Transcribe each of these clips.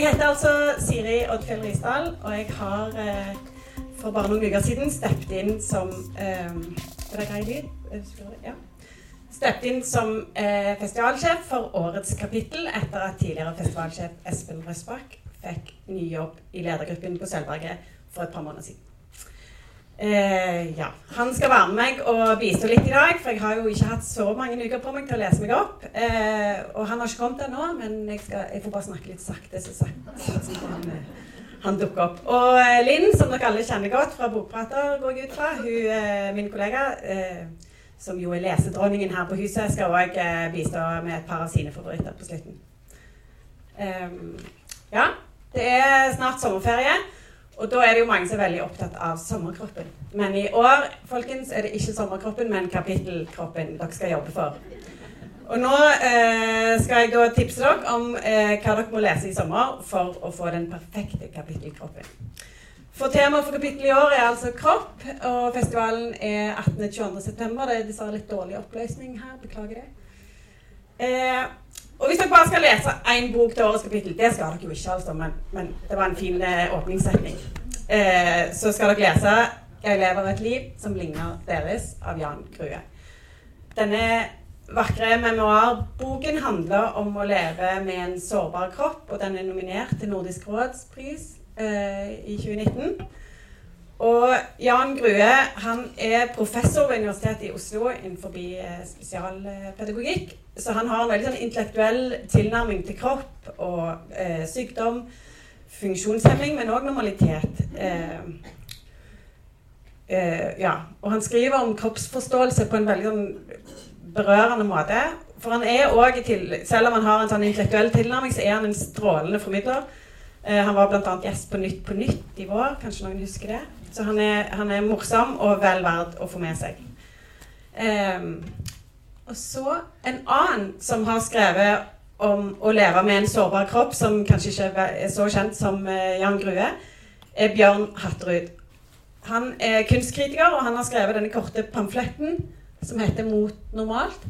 jeg heter altså Siri Oddfjell Risdal, og jeg har eh, for bare noen uker siden steppet inn som eh, Er det grei lyd? Ja. Steppet inn som eh, festivalsjef for årets kapittel etter at tidligere festivalsjef Espen Røsbakk fikk ny jobb i ledergruppen på Sølvberget for et par måneder siden. Eh, ja. Han skal være med meg og bistå litt i dag, for jeg har jo ikke hatt så mange uker på meg til å lese meg opp. Eh, og han har ikke kommet ennå, men jeg, skal, jeg, får bare snakke litt sakte, så sakte han, eh, han dukker opp. Og eh, Linn, som dere alle kjenner godt fra Bokprater, går jeg ut fra, hun, eh, min kollega, eh, som jo er lesedronningen her på huset, skal òg bistå med et par av sine favoritter på slutten. ja, det er snart sommerferie. Og da er det jo mange som er veldig opptatt av sommerkroppen. Men i år folkens, er det ikke sommerkroppen, men kapittelkroppen dere skal jobbe for. Og nå eh, skal jeg da tipse dere om eh, hva dere må lese i sommer for å få den perfekte kapittelkroppen. For Temaet for kapittelet i år er altså kropp, og festivalen er 18.-22.9. Det er dessverre litt dårlig oppløsning her. Beklager det. Eh, og hvis dere bare skal lese én bok til årets kapittel, det skal dere jo ikke, altså, men, men det var en fin eh, åpningssetning, eh, så skal dere lese 'Jeg lever et liv som ligner deres' av Jan Grue. Denne vakre memoarboken handler om å leve med en sårbar kropp, og den er nominert til Nordisk råds pris eh, i 2019. Og Jan Grue han er professor ved Universitetet i Oslo innenfor eh, spesialpedagogikk. Så han har en veldig sånn intellektuell tilnærming til kropp og eh, sykdom, funksjonshemming, men òg normalitet. Eh, eh, ja. Og han skriver om kroppsforståelse på en veldig sånn berørende måte. For han er òg, selv om han har en sånn intellektuell tilnærming, så er han en strålende formidler. Eh, han var bl.a. gjest på Nytt på Nytt i vår. Kanskje noen husker det? Så han er, han er morsom og vel verd å få med seg. Um, og så en annen som har skrevet om å leve med en sårbar kropp, som kanskje ikke er så kjent som uh, Jan Grue, er Bjørn Hatterud. Han er kunstkritiker, og han har skrevet denne korte pamfletten som heter 'Mot normalt'.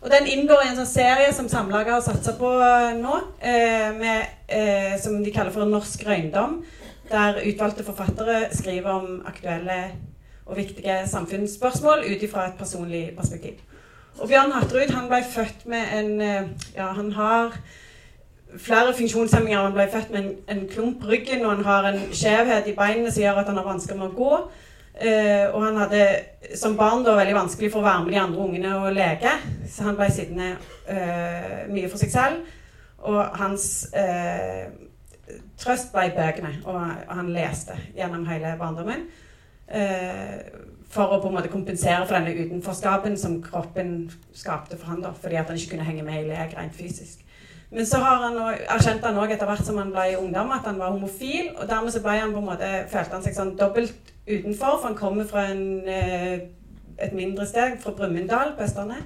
Og Den inngår i en sånn serie som Samlaget har satsa på uh, nå, eh, med, som de kaller for Norsk røyndom der utvalgte forfattere skriver om aktuelle og viktige samfunnsspørsmål ut ifra et personlig perspektiv. Og Bjørn Hatterud han ble født med en eh, Ja, han har flere funksjonshemminger. Han ble født med en, en klump ryggen, og han har en skjevhet i beinene som gjør at han har vansker med å gå. Uh, og han hadde som barn da veldig vanskelig for å være med de andre ungene og leke. Så han ble sittende uh, mye for seg selv. Og hans uh, trøst ble bøkene, og han leste gjennom hele barndommen. Eh, for å på en måte kompensere for denne utenforskapen som kroppen skapte for han da, fordi at han ikke kunne henge med i lek rent fysisk. Men så har han også, erkjente han òg etter hvert som han ble ungdom, at han var homofil. Og dermed så han måte, følte han seg sånn dobbelt utenfor, for han kommer fra en, eh, et mindre sted, fra Brumunddal på Østlandet.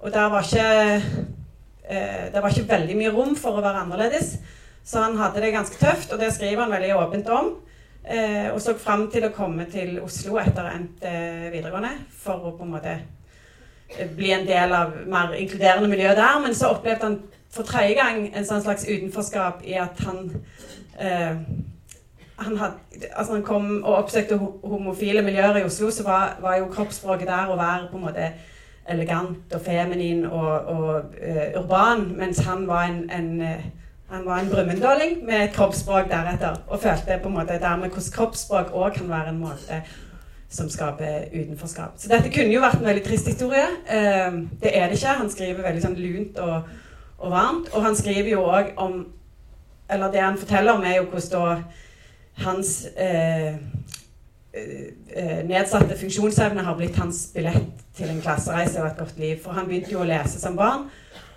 Og der var ikke eh, Det var ikke veldig mye rom for å være annerledes. Så han hadde det ganske tøft, og det skriver han veldig åpent om. Eh, og så fram til å komme til Oslo etter endt eh, videregående for å på en måte eh, bli en del av mer inkluderende miljø der. Men så opplevde han for tredje gang en sånn slags utenforskap i at han eh, han, had, altså han kom og oppsøkte homofile miljøer i Oslo, så var, var jo kroppsspråket der å være på en måte elegant og feminin og, og uh, urban, mens han var en, en han var en brumunddåling med et kroppsspråk deretter, og følte på en måte dermed hvordan kroppsspråk òg kan være en måte som skaper utenforskap. Så dette kunne jo vært en veldig trist historie. Eh, det er det ikke. Han skriver veldig sånn lunt og, og varmt. Og han skriver jo òg om Eller det han forteller om, er jo hvordan da hans eh, nedsatte funksjonsevne har blitt hans billett til en klassereise og et godt liv. For han begynte jo å lese som barn.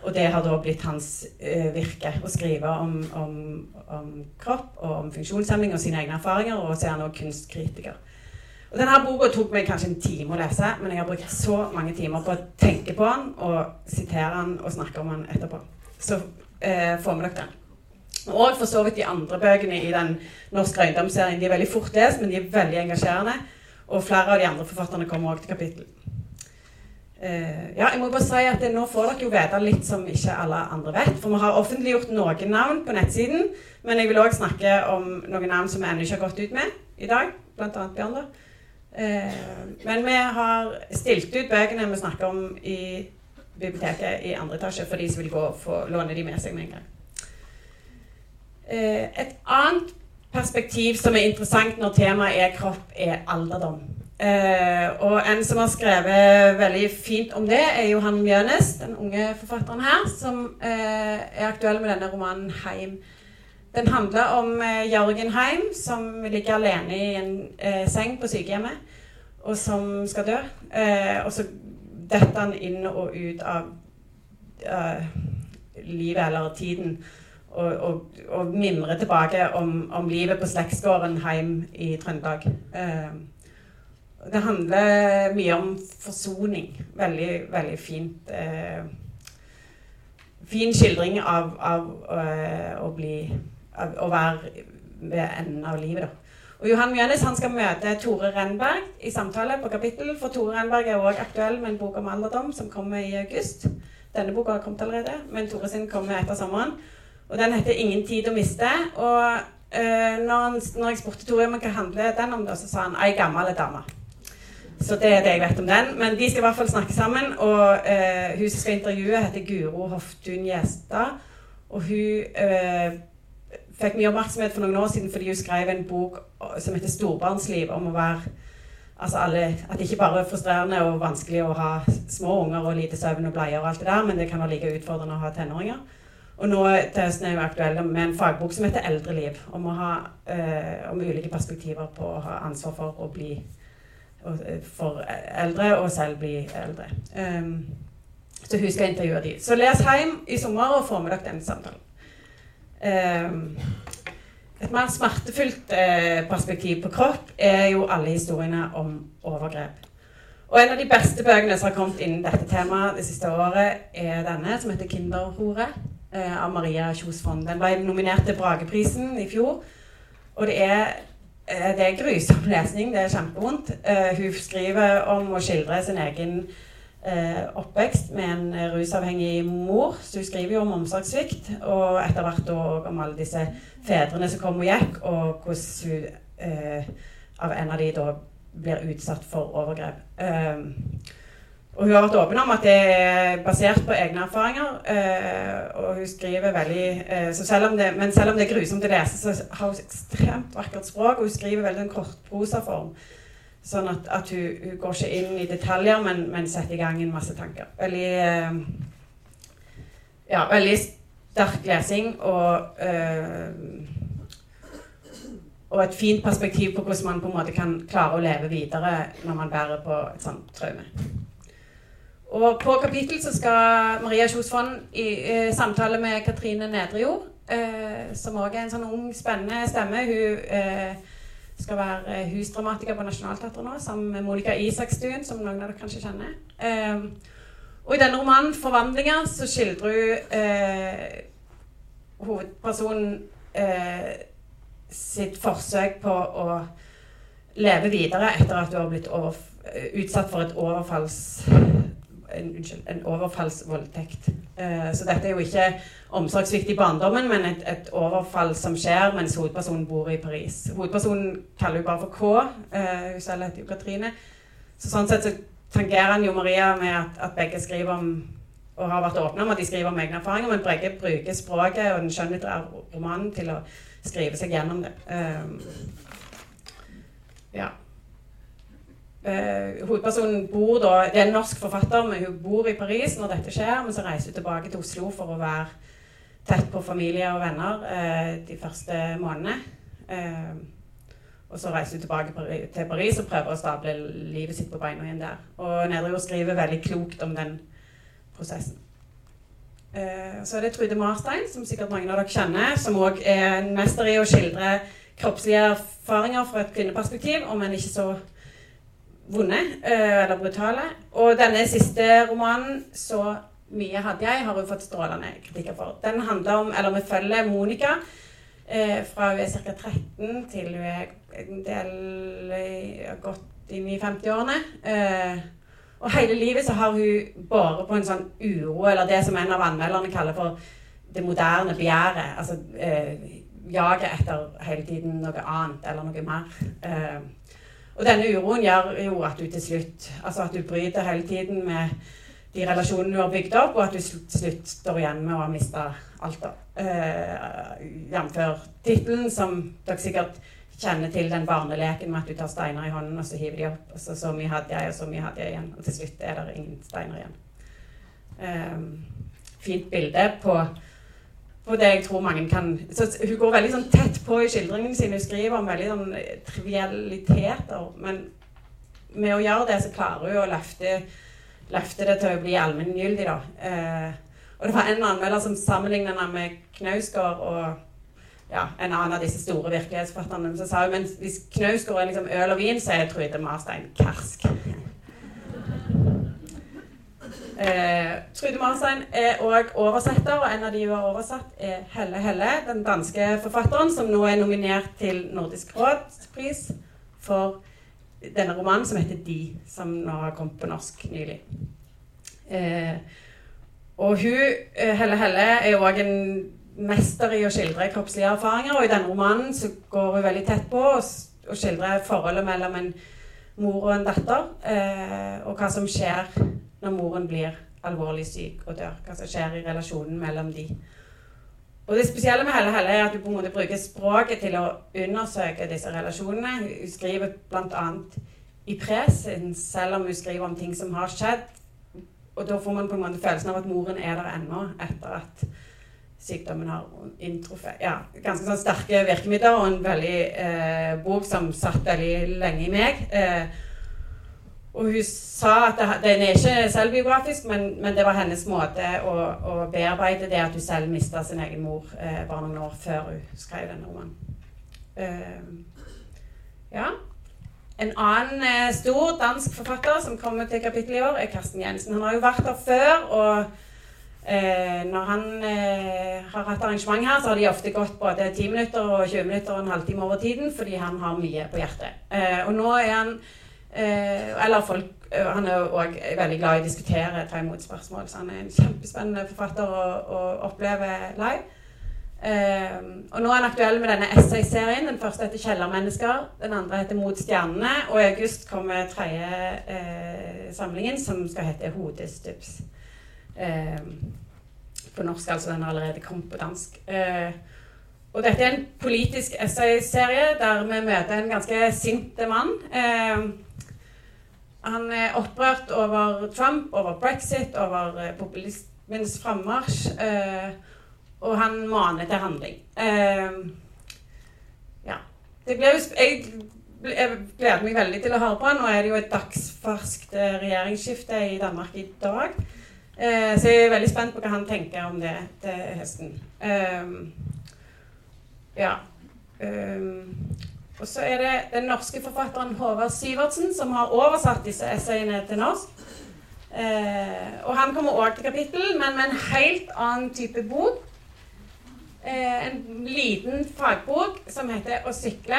Og det har da blitt hans uh, virke å skrive om, om, om, kropp og om funksjonshemming og sine egne erfaringer. Og så er han også kunstkritiker. Og Denne boka tok meg kanskje en time å lese, men jeg har brukt så mange timer på å tenke på den og sitere den og snakke om den etterpå. Så uh, får vi dere den. Og for så vidt de andre bøkene i den norske Røyndomsserien. De er veldig fort lest, men de er veldig engasjerende. Og flere av de andre forfatterne kommer også til kapittel. Uh, ja, jeg må bare si at det, Nå får dere jo vite litt som ikke alle andre vet. For vi har offentliggjort noen navn på nettsiden. Men jeg vil òg snakke om noen navn som vi ennå ikke har gått ut med i dag. Blant annet Bjørn. da. Uh, men vi har stilt ut bøkene vi snakker om i biblioteket i andre etasje for de som vil gå og få låne de med seg med en gang. Uh, et annet perspektiv som er interessant når temaet er kropp, er alderdom. Uh, og en som har skrevet veldig fint om det, er Johan Mjønes, den unge forfatteren her, som uh, er aktuell med denne romanen 'Heim'. Den handler om Jørgen Heim, som ligger alene i en seng på sykehjemmet, og som skal dø. og så detter han inn og ut av livet, eller tiden, og, og, og mimre tilbake om, om livet på slektsgården Heim i Trøndelag. Uh, det handler mye om forsoning. Veldig, veldig fint. Eh, fin skildring av, av øh, å bli av, Å være ved enden av livet, da. Og Johan Mjønes han skal møte Tore Renberg i samtale på kapittel. For Tore Renberg er òg aktuell med en bok om alderdom som kommer i august. Denne boka har kommet allerede, men Tore sin kommer etter sommeren. Og den heter 'Ingen tid å miste'. Og uh, når, han, når, jeg spurte Tore om hva handler den om, da, så sa han 'ei gammel dame'. Så det er det jeg vet om den. Men de skal i hvert fall snakke sammen. Og uh, hun som skal intervjue, heter Guro Hoftun Gjestad. Og hun uh, fikk mye oppmerksomhet for noen år siden fordi hun skrev en bok som heter 'Storbarnsliv', om å være Altså alle, at det ikke bare er frustrerende og vanskelig å ha små unger og lite søvn og bleier og alt det der, men det kan være like utfordrende å ha tenåringer. Og nå til høsten er vi aktuelle med en fagbok som heter 'Eldreliv', om, å ha, eh, om ulike perspektiver på å ha ansvar for å bli Eh, for eldre, og selv bli eldre. Um, så hun skal intervjue de. Så les hjem i sommer og få med dere den samtalen. Um, et mer smertefullt eh, perspektiv på kropp er jo alle historiene om overgrep. Og en av de beste bøkene som har kommet innen dette temaet det siste året, er denne, som heter 'Kinderhore' av Maria Kjos Fond. Den ble nominert til Brageprisen i fjor. Og det er Eh, det er grusom lesning. Det er kjempevondt. Uh, hun skriver om å skildre sin egen oppvekst med en rusavhengig mor. Så hun skriver jo om omsorgssvikt, og etter hvert òg om alle disse fedrene som kom og gikk, og hvordan hun av en av de da blir utsatt for overgrep. Og hun har vært åpen om at det er basert på egne erfaringer. Øh, og hun skriver veldig øh, selv det, Men selv om det er grusomt å lese, så har hun ekstremt vakkert språk. Og hun skriver veldig en kortprosaform. Sånn at, at hun, hun, går ikke inn i detaljer, men, men, setter i gang en masse tanker. Veldig øh, Ja, veldig sterk lesing og og et fint perspektiv på hvordan man på en måte kan klare å leve videre når man bærer på et sånt traume. Og på kapittel så skal Maria Kjos i eh, samtale med Katrine Nedrejord, eh, som òg er en sånn ung, spennende stemme. Hun eh, skal være husdramatiker på Nationaltheatret nå, sammen med Monica Isakstuen, som noen av dere kanskje kjenner. Eh, og i denne romanen 'Forvandlinger' så skildrer hun eh, hovedpersonen eh, sitt forsøk på å leve videre etter at hun har blitt utsatt for et overfalls en, unnskyld, en overfallsvoldtekt. Uh, så dette er jo ikke omsorgssvikt i barndommen, men et, et, overfall som skjer mens hovedpersonen bor i Paris. Hovedpersonen kaller hun bare for K. Uh, hun selv heter jo Katrine. Så sånn sett så tangerer han jo Maria med at, at, begge skriver om og har vært åpne om at de skriver om egne erfaringer, men begge bruker språket og den skjønnlitterære romanen til å skrive seg gjennom det. Uh, ja. Uh, hovedpersonen bor da Det er en norsk forfatter, men hun bor i Paris når dette skjer. Men så reiser hun tilbake til Oslo for å være tett på familie og venner uh, de første månedene. Uh, og så reiser hun tilbake til Paris og prøver å stable livet sitt på beina igjen der. Og Nedrejord skriver veldig klokt om den prosessen. så er det Trude Marstein, som sikkert mange av dere kjenner, som òg er en mester i å skildre kroppslige erfaringer fra et kvinneperspektiv, om en ikke så vonde eh, eller brutale. Og denne siste romanen, 'Så mye hadde jeg', har hun fått strålende kritikker for. Den handler om, eller Vi følger Monica eh, fra hun er ca. 13 til hun er en del godt inn i 50-årene. Eh, Og hele livet så har hun båret på en sånn uro, eller det som en av anmelderne kaller for det moderne begjæret. Altså eh, jaget etter hele tiden noe annet eller noe mer. Eh, og denne uroen gjør jo at du til slutt Altså at du bryter hele tiden med de relasjonene du har bygd opp, og at du til slutt står igjen med å ha mista alt. da. Eh, Jf. tittelen, som dere sikkert kjenner til den barneleken med at du tar steiner i hånden, og så hiver de opp. Og så, så mye hadde jeg, og så mye hadde jeg igjen. Og til slutt er det ingen steiner igjen. Eh, fint bilde på på det jeg tror mange kan så Hun går veldig sånn tett på i skildringene sine. Hun skriver om veldig sånn trivialiteter. Men med å gjøre det, så klarer hun å løfte, løfte det til å bli allmenngyldig, da. Eh, og det var en anmelder som sammenlignet henne med Knausgård og ja, en annen av disse store virkelighetsforfatterne. Så sa hun men hvis Knausgård er liksom øl og vin, så er Trude Marstein karsk. Eh, Trude Marstein er òg oversetter, og en av de hun har oversatt, er Helle Helle, den danske forfatteren som nå er nominert til Nordisk råds pris for denne romanen som heter De, som nå har kommet på norsk nylig. Eh, og hun, eh, Helle Helle, er òg en mester i å skildre kroppslige erfaringer, og i denne romanen så går hun veldig tett på å og skildrer forholdet mellom en mor og en datter, eh, og hva som skjer når moren blir alvorlig syk og dør. Hva som skjer i relasjonen mellom de. Og Det spesielle med Helle Helle er at hun på en måte bruker språket til å undersøke disse relasjonene. Hun skriver bl.a. i presen, selv om hun skriver om ting som har skjedd. Og da får man på en måte følelsen av at moren er der ennå etter at sykdommen har inntruffet. Ja, ganske sånn sterke virkemidler og en veldig eh, bok som satt veldig lenge i meg. Eh, og hun sa at det, den er ikke selvbiografisk, men, men, det var hennes måte å, å, bearbeide det at hun selv mista sin egen mor eh, bare noen år før hun skrev denne romanen. Uh, ja. En annen eh, stor dansk forfatter som kommer til kapittelet i år, er Karsten Jensen. Han har jo vært her før, og eh, når han eh, har hatt arrangement her, så har de ofte gått både 10 minutter og 20 minutter og en halvtime over tiden, fordi han har mye på hjertet. Eh, og nå er han Eh, eller folk eh, Han er òg veldig glad i å diskutere, ta imot spørsmål. Så han er en kjempespennende forfatter å, å oppleve live. Eh, og nå er han aktuell med denne essayserien. Den første heter 'Kjellermennesker'. Den andre heter 'Mot stjernene'. Og i august kommer tredje eh, samlingen, som skal hete 'Hodestups'. Eh, på norsk, altså. Den har allerede kommet på dansk. Eh, og dette er en politisk essayserie der vi møter en ganske sint mann. Eh, han er opprørt over Trump, over brexit, over eh, populismens frammarsj. Eh, og han maner til handling. Eh, ja. Det ble, jeg, jeg gleder meg veldig til å høre på han. Nå er det jo et dagsferskt eh, regjeringsskifte i Danmark i dag. Så jeg er veldig spent på hva han tenker om det til høsten. Ja. Og så er det den norske forfatteren Håvard Syvertsen som har oversatt disse essayene til norsk. Eh, og han kommer òg til kapittel, men med en helt annen type bok. Eh, en liten fagbok som heter 'Å sykle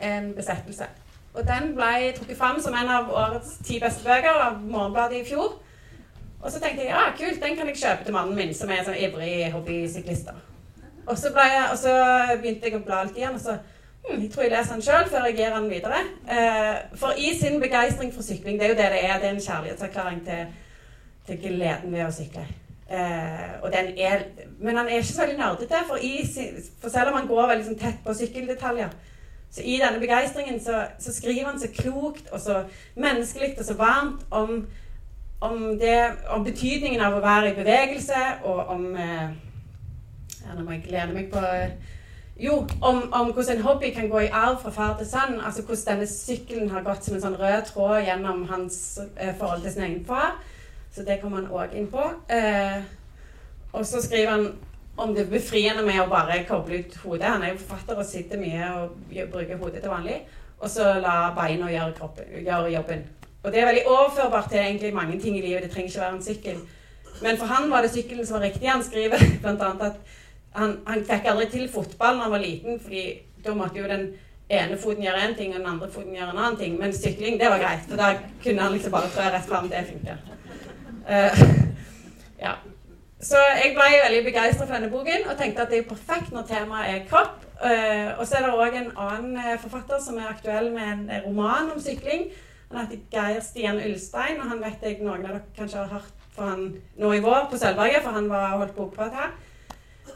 en besettelse'. Og den ble trukket fram som en av årets ti beste bøker av Morgenbladet i fjor. Og så tenkte jeg ja, kult, den kan jeg kjøpe til mannen min, som er sånn ivrig hobbysyklist. Og så, begynte jeg å bla litt igjen, og så jeg tror jeg leser den sjøl før jeg gir den videre. Eh, for i sin begeistring for sykling, det er jo det det er, det er en kjærlighetserklæring til, til gleden ved å sykle. Den er, men han er ikke så veldig nerdete, for, for selv om han går veldig sånn tett på sykkeldetaljer, så i denne begeistringen så, så, skriver han så klokt og så menneskelig og så varmt om, om, det, om betydningen av å være i bevegelse, og om eh, ja, Nå må jeg lene meg på jo, om, om, hvordan en hobby kan gå i arv fra far til sønn. Altså hvordan denne sykkelen har gått som en sånn rød tråd gjennom hans eh, forhold til sin egen far. Så det kommer han òg inn på. Eh, og så skriver han om det befriende med å bare koble ut hodet. Han er jo forfatter og sitter mye og bruker hodet til vanlig. Og så la beina gjøre, gjøre, jobben. Og det er veldig overførbart til egentlig mange ting i livet. Det trenger ikke være en sykkel. Men for han var det sykkelen som var riktig. Han skriver bl.a. at han, han, fikk aldri til fotball da han var liten, fordi da måtte jo den ene foten gjøre én ting, og den andre foten gjøre en annen ting. Men sykling, det var greit, for da kunne han liksom bare trå rett fram. Det funker. Uh, ja. Så jeg ble veldig begeistra for denne boken og tenkte at det er perfekt når temaet er kropp. Uh, og så er det òg en annen uh, forfatter som er aktuell med en roman om sykling. Han heter Geir Stian Ulstein, og han vet jeg noen av dere kanskje har hørt for han nå i vår på Sølvberget, for han var holdt bokprat her.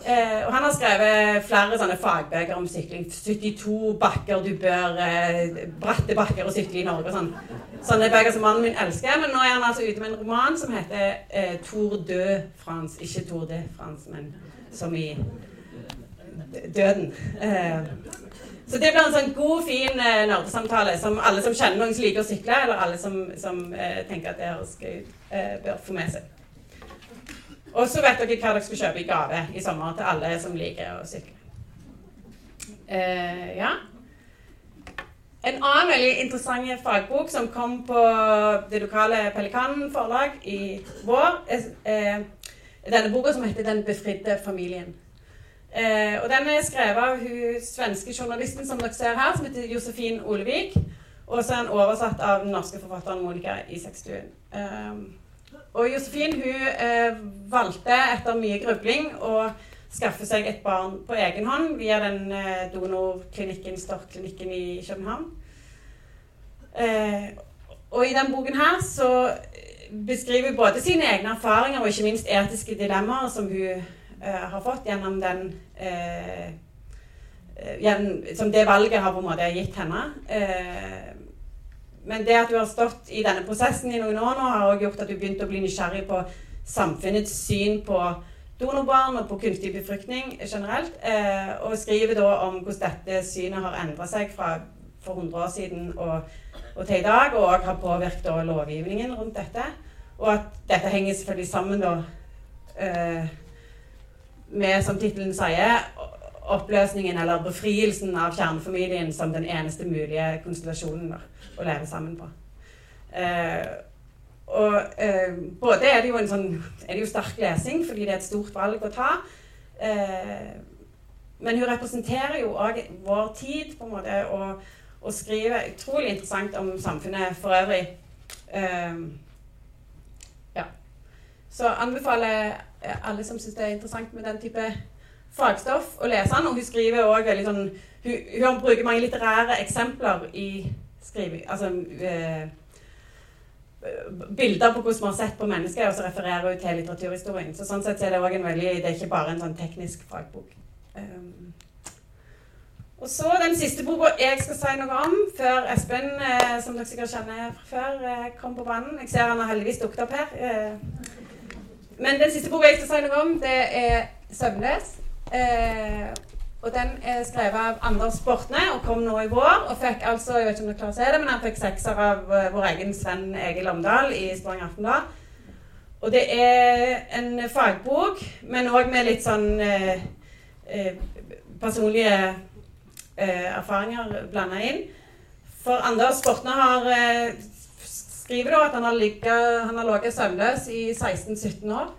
Eh, og han har skrevet flere sånne fagbøker om sykling. 72 bakker du bør eh, Bratte bakker og sykle i Norge og sånn. Sånne bøker som mannen min elsker. Men nå er han altså ute med en roman som heter eh, Tour de France. Ikke Tour de France, men som i døden. Eh, så det blir en sånn god, fin eh, nerdesamtale som alle som kjenner noen som liker å sykle, eller alle som, som eh, tenker at det høres gøy ut, bør få med seg. Og så vet dere hva dere skal kjøpe i gave i sommer til alle som liker å sykle. Uh, ja. En annen veldig interessant fagbok som kom på det lokale Pelikanen forlag i vår, er, denne boka som heter 'Den befridde familien'. Uh, og Den er skrevet av hun svenske journalisten som dere ser her, som heter Josefin Olevik. Og så er den oversatt av den norske forfatteren Monica Isakstuen. Uh, og Josefin hun eh, valgte etter mye grubling å skaffe seg et barn på egen hånd via den eh, donorklinikken, Stork-klinikken i København. Eh, og i denne boken her så beskriver hun både sine egne erfaringer og ikke minst etiske dilemmaer som hun eh, har fått gjennom den eh, eh, gjennom, Som det valget har på en måte gitt henne. Men det at du har stått i denne prosessen i noen år nå, har også gjort at du begynte å bli nysgjerrig på samfunnets syn på donorbarn og på kunstig befruktning generelt. Eh, og skriver da om hvordan dette synet har endra seg fra for 100 år siden og, og til i dag, og òg har påvirket lovgivningen rundt dette. Og at dette henger selvfølgelig sammen da eh, med, som tittelen sier, oppløsningen eller befrielsen av kjernefamilien som den eneste mulige konstellasjonen da, å leve sammen på. Eh, og eh, både er det jo en sånn er det jo sterk lesing fordi det er et stort valg å ta. Eh, men hun representerer jo òg vår tid på en måte, og, og, skriver utrolig interessant om samfunnet for øvrig. Eh, ja. Så anbefaler alle som syns det er interessant med den type fagstoff å lese den. Og hun skriver også veldig sånn hun, hun, bruker mange litterære eksempler i skriving Altså eh, bilder på hvordan vi har sett på mennesker, og så refererer hun til litteraturhistorien. Så sånn sett er det en veldig Det er ikke bare en sånn teknisk fagbok. Um, og så den siste boka jeg skal si noe om, før Espen, eh, som dere sikkert kjenner fra før, eh, kom på banen. Jeg ser han har heldigvis dukket opp her. Eh. Men den siste boka jeg skal si noe om, det er 'Søvnløs'. Eh, og den er skrevet av Anders Bortne og kom nå i vår. Og fikk altså, jeg vet ikke om dere klarer å se det, men han fikk sekser av uh, vår egen Sven Egil Omdal i Stavanger Aftenblad. Og det er en fagbok, men òg med litt sånn eh, eh, personlige erfaringer blanda inn. For Anders Bortne har skriver da at han har ligget søvnløs i 16-17 år.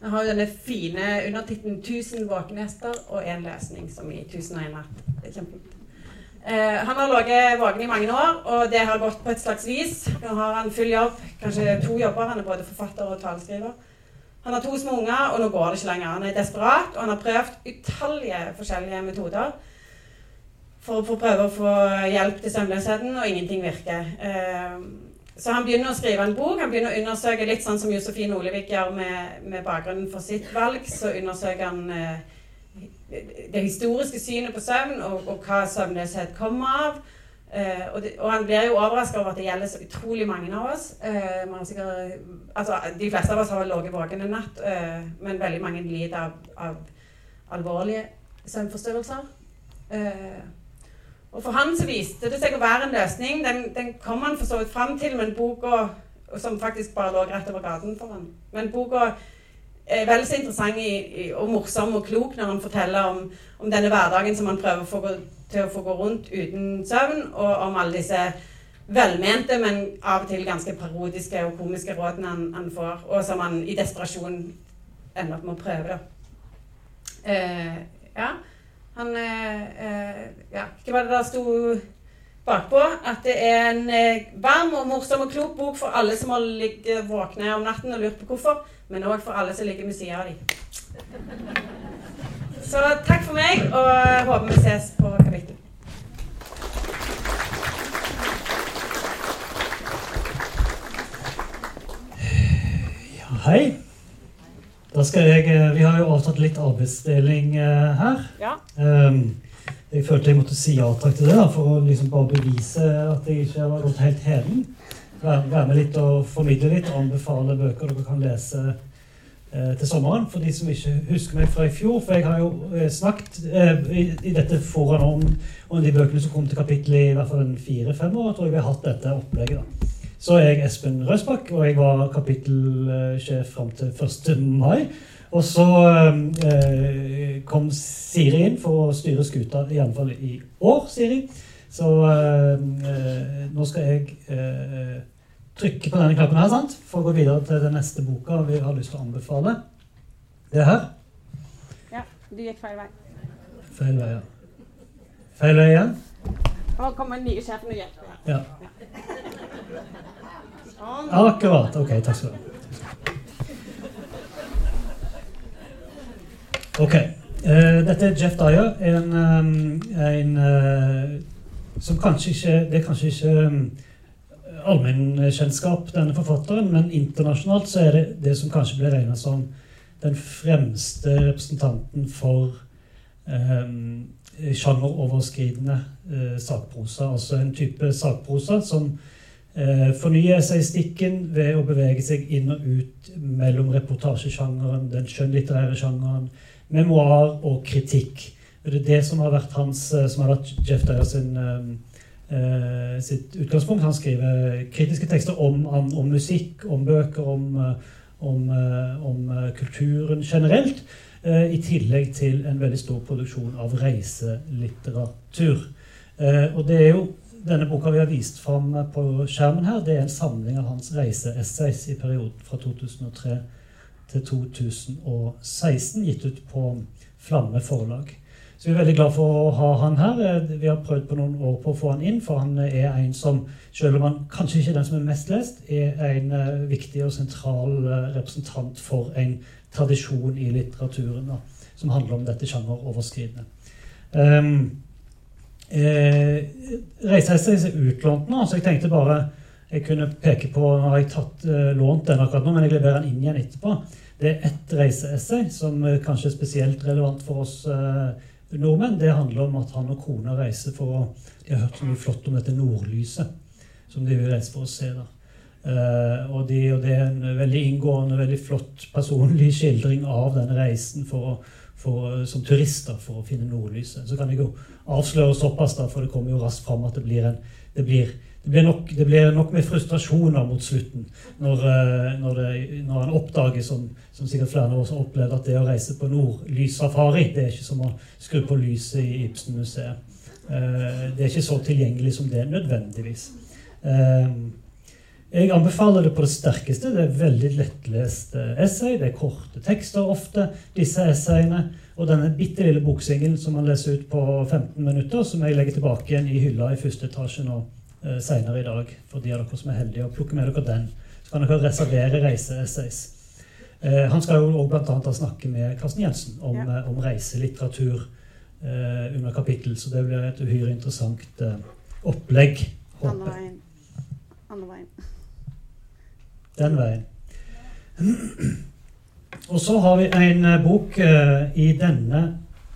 Vi har jo denne fine undertittelen 'Tusen våkenhester og én løsning', som i 1001 natt. Kjempefint. Eh, han har ligget våken i mange år, og det har gått på et slags vis. Nå har han full jobb, kanskje to jobber. Han er både forfatter og taleskriver. Han har to små unger, og nå går det ikke lenger. Han er desperat, og han har prøvd utallige forskjellige metoder for å prøve å få hjelp til søvnløsheten, og ingenting virker. Eh, så han begynner å skrive en bok. Han begynner å undersøke litt sånn som Josefine Olevik gjør med, med bakgrunnen for sitt valg. Så undersøker han eh, det historiske synet på søvn, og, og hva søvnløshet kommer av. Eh, og, det, og, han blir jo overraska over at det gjelder så utrolig mange av oss. Eh, sikkert, altså, de fleste av oss har ligget våken en natt, eh, men veldig mange lider av, av alvorlige søvnforstyrrelser. Og for han så viste det seg å være en løsning. Den, den kom han for så vidt fram til, men boka som faktisk bare lå rett over gaten for han. Men boka er vel så interessant i, i, og morsom og klok når han forteller om, om denne hverdagen som han prøver få, til å få gå rundt uten søvn, og om alle disse velmente, men av og til ganske parodiske og komiske rådene han, han får, og som han i desperasjon ender opp med å prøve. Da. Eh, ja. Han eh, Ja, hva var det der sto bakpå? At det er en eh, varm og morsom og klok bok for alle som har ligget våkne om natten og lurt på hvorfor, men òg for alle som ligger ved siden av dem. Så takk for meg, og håper vi ses på kapittel. Ja, hei. Da skal jeg eh, Vi har jo avtatt litt arbeidsdeling eh, her. Ja. Um, jeg følte jeg måtte si ja takk til det da, for å liksom bare bevise at jeg ikke har gått helt heden. Være, med litt og formidle litt og anbefale bøker dere kan lese eh, til sommeren. For de som ikke husker meg fra i fjor. For jeg har jo snakket i, dette foran om, om de bøkene som kom til kapittel i hvert fall en fire-fem år. tror jeg vi har hatt dette opplegget. da. Så er jeg Espen Røsbakk, og jeg var kapittelsjef fram til 1. mai. Og så eh, kom Siri inn for å styre skuta, iallfall i år, Siri. Så eh, nå skal jeg eh, trykke på denne knappen her sant? for å gå videre til den neste boka vi har lyst til å anbefale. Det her. Ja, du gikk feil vei. Feil vei, ja. Feil vei igjen? Nå kommer den nye sjefen og hjelper. Ja. Sånn. Akkurat. Ok, takk skal du ha. Ok. Uh, dette er Jeff Dyer, en, um, en uh, som kanskje ikke Det er kanskje ikke um, allmennkjennskap, denne forfatteren, men internasjonalt så er det det som kanskje blir regna som den fremste representanten for um, sjangeroverskridende eh, sakprosa. Altså en type sakprosa som eh, fornyer stikken ved å bevege seg inn og ut mellom reportasjesjangeren, den skjønnlitterære sjangeren, memoar og kritikk. Det er det som har vært hans, eh, som har vært Jeff Dyer sin, eh, sitt utgangspunkt. Han skriver kritiske tekster om, om, musikk, om bøker, om, eh, om, eh, om kulturen generelt. I tillegg til en veldig stor produksjon av reiselitteratur. Og det er jo denne boka vi har vist fram på skjermen her, det er en samling av hans reiseessays i perioden fra 2003 til 2016, gitt ut på Flamme forlag. Så vi er veldig glad for å ha han her. Vi har prøvd på noen år på å få han inn, for han er en som, selv om han kanskje ikke er den som er mest lest, er en viktig og sentral representant for en tradisjon i litteraturen da, som handler om dette sjangeroverskridende. Um, eh, Reiseessays er utlånt nå, så jeg tenkte bare jeg kunne peke på Nå har jeg tatt, eh, lånt den akkurat nå, men jeg leverer den inn igjen etterpå. Det er ett reiseessay som uh, kanskje er spesielt relevant for oss uh, nordmenn. Det handler om at han og kona reiser for å De har hørt så mye flott om dette nordlyset som de vil reise for å se. da. Uh, og, de, og, det er en veldig inngående, veldig flott personlig skildring av denne reisen for, for, som turister for å finne nordlyset. Så kan jeg jo avsløre såpass, da, for det kommer jo raskt fram at det blir en det blir, det blir, nok, det blir nok med frustrasjoner mot slutten når, når, det, når han oppdager, som, som, sikkert flere av oss har opplevd, at det å reise på nordlyssafari det er ikke som å skru på lyset i Ibsen-museet. Det er ikke så tilgjengelig som det nødvendigvis. Jeg anbefaler det på det sterkeste. Det er veldig lettlest essay. Det er korte tekster ofte, disse essayene. Og denne bitte lille boksingen som man leser ut på 15 minutter, som jeg legger tilbake igjen i hylla i første etasje nå eh, seinere i dag. For de av dere som er heldige og plukker med dere den. Så kan dere reservere reiseessays. Eh, han skal jo òg bl.a. snakke med Karsten Jensen om, ja. om reiselitteratur eh, under kapittel. Så det blir et uhyre interessant eh, opplegg. Andre veien. Andre veien. Den veien. Og så har vi en eh, bok uh, i denne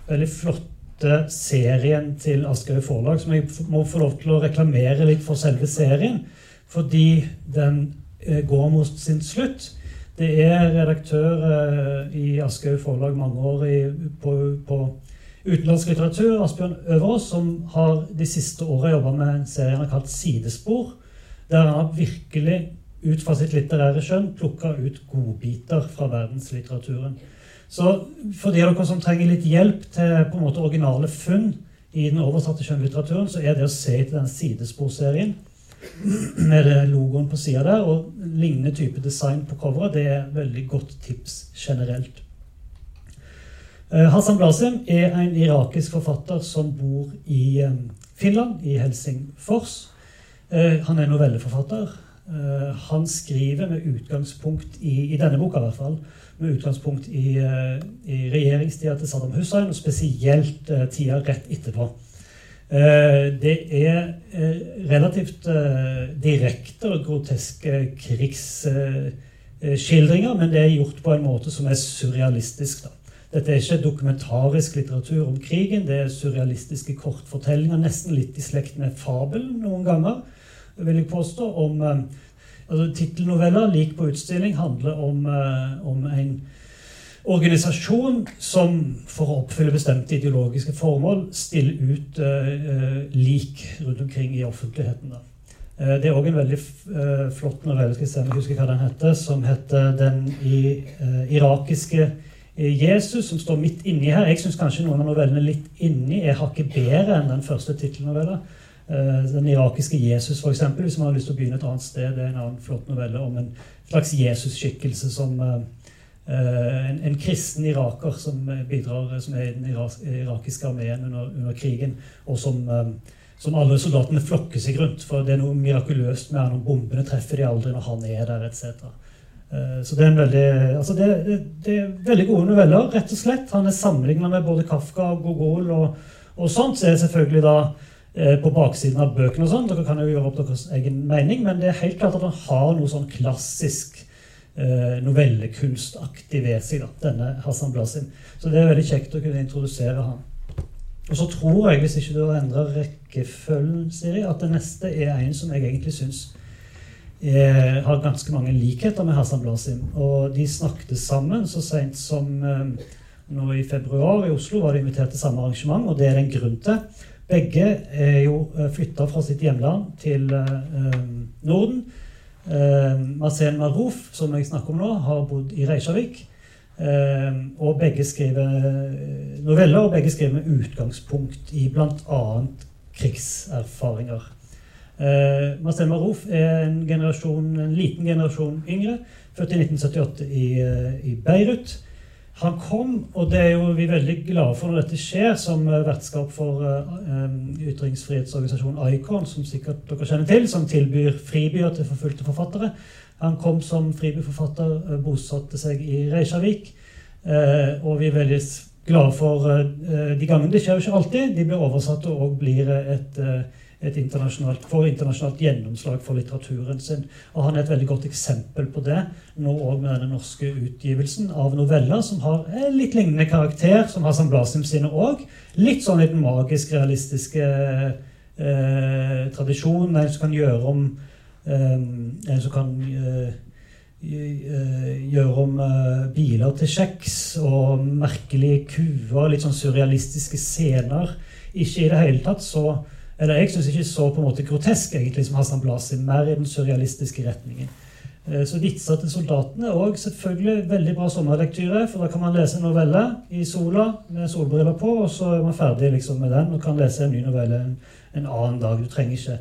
veldig flotte serien til Aschehoug Forlag, som jeg må få lov til å reklamere litt for selve serien, fordi den uh, går mot sin slutt. Det er redaktør i Aschehoug Forlag mange år på, på utenlandsk litteratur, Asbjørn Øverås, som har de siste åra jobba med en serie han har kalt Sidespor, der han har virkelig ut fra sitt litterære skjønn plukka ut godbiter fra verdenslitteraturen. Så for de dere som trenger litt hjelp til på en måte originale funn i den oversatte skjønnlitteraturen, så er det å se til den sidesporserien med logoen på sida der og lignende type design på coveret, det er veldig godt tips generelt. Eh, Hassan Blasim er en irakisk forfatter som bor i eh, Finland, i Helsingfors. Eh, han er novelleforfatter. Han skriver med utgangspunkt i, i denne boka i hvert fall, med utgangspunkt i, i regjeringstida til Saddam Hussein, og spesielt tida rett etterpå. Det er relativt direkte og groteske krigsskildringer, men det er gjort på en måte som er surrealistisk. da. Dette er ikke dokumentarisk litteratur om krigen. Det er surrealistiske kortfortellinger, nesten litt i slekt med fabelen noen ganger, vil jeg påstå. om eh, altså Tittelnoveller lik på utstilling handler om, eh, om, en organisasjon som for å oppfylle bestemte ideologiske formål stiller ut uh, lik rundt omkring i offentligheten. Uh, det er òg en veldig uh, flott novelle skal jeg se om jeg husker hva den heter, som heter 'Den i, irakiske Jesus, som står midt inni her Jeg syns kanskje noen av novellene litt inni er hakket bedre enn den første tittelnovella. Eh, den irakiske Jesus, f.eks., hvis man har lyst til å begynne et annet sted. Det er en annen flott novelle om en slags Jesus-skikkelse som eh, en, en, kristen iraker som bidrar, som er i den irakiske armeen under, under, krigen, og som, som alle soldatene flokker seg rundt. For det er noe mirakuløst med han, og bombene treffer de aldri når han er der, etc. Eh, så det er, veldig, altså det, det, det er veldig gode noveller, rett og slett. Han er sammenligna med både Kafka og Gogol og, og sånt. Så er selvfølgelig da eh, på baksiden av bøkene og sånn. Dere kan jo gjøre opp deres egen mening, men det er helt klart at han har noe sånn klassisk eh, novellekunstaktig ved seg, da, denne Hassan Blasim. Så det er veldig kjekt å kunne introdusere han. Og så tror jeg, hvis ikke du har endra rekkefølgen, Siri, at det neste er en som jeg egentlig syns eh, har ganske mange likheter med Hassan Blasim. Og de snakket sammen så seint som eh, nå i februar i Oslo var de invitert til samme arrangement, og det er det en grunn til. Begge er jo eh, flytta fra sitt hjemland til eh, Norden. Eh, Marcel Marouf, som jeg snakker om nå, har bodd i Reykjavik. Og begge skriver noveller, og begge skriver med utgangspunkt i bl.a. krigserfaringer. Eh, Marcel Marouf er en, en, liten generasjon yngre, født i 1978 i, i, Beirut. Han kom, og det er jo vi veldig glade for når dette skjer, som uh, vertskap for uh, ytringsfrihetsorganisasjonen Icon, som sikkert dere kjenner til, som tilbyr fribyer til forfulgte forfattere. Han kom som fribyforfatter, bosatte seg i Reykjavik, og vi er veldig glade for de gangene. Det skjer jo ikke alltid. De blir oversatt og blir et et internasjonalt, får internasjonalt gjennomslag for litteraturen sin. Og han er et veldig godt eksempel på det, nå òg med denne norske utgivelsen av noveller som har litt lignende karakter som Hassan Blasim sine òg. Litt sånn i den magisk-realistiske eh, tradisjonen. En som kan gjøre om eh, En som kan eh, gjøre om eh, biler til kjeks og merkelige kuer, litt sånn surrealistiske scener. Ikke i det hele tatt så eller jeg syns ikke så på en måte grotesk egentlig som Hassan Blasin, mer i den surrealistiske retningen. Eh, så vitser til soldatene' òg selvfølgelig veldig bra sommerlektyre. For da kan man lese en novelle i sola med solbriller på, og så er man ferdig liksom med den og kan lese en ny novelle en, en annen dag. Du trenger ikke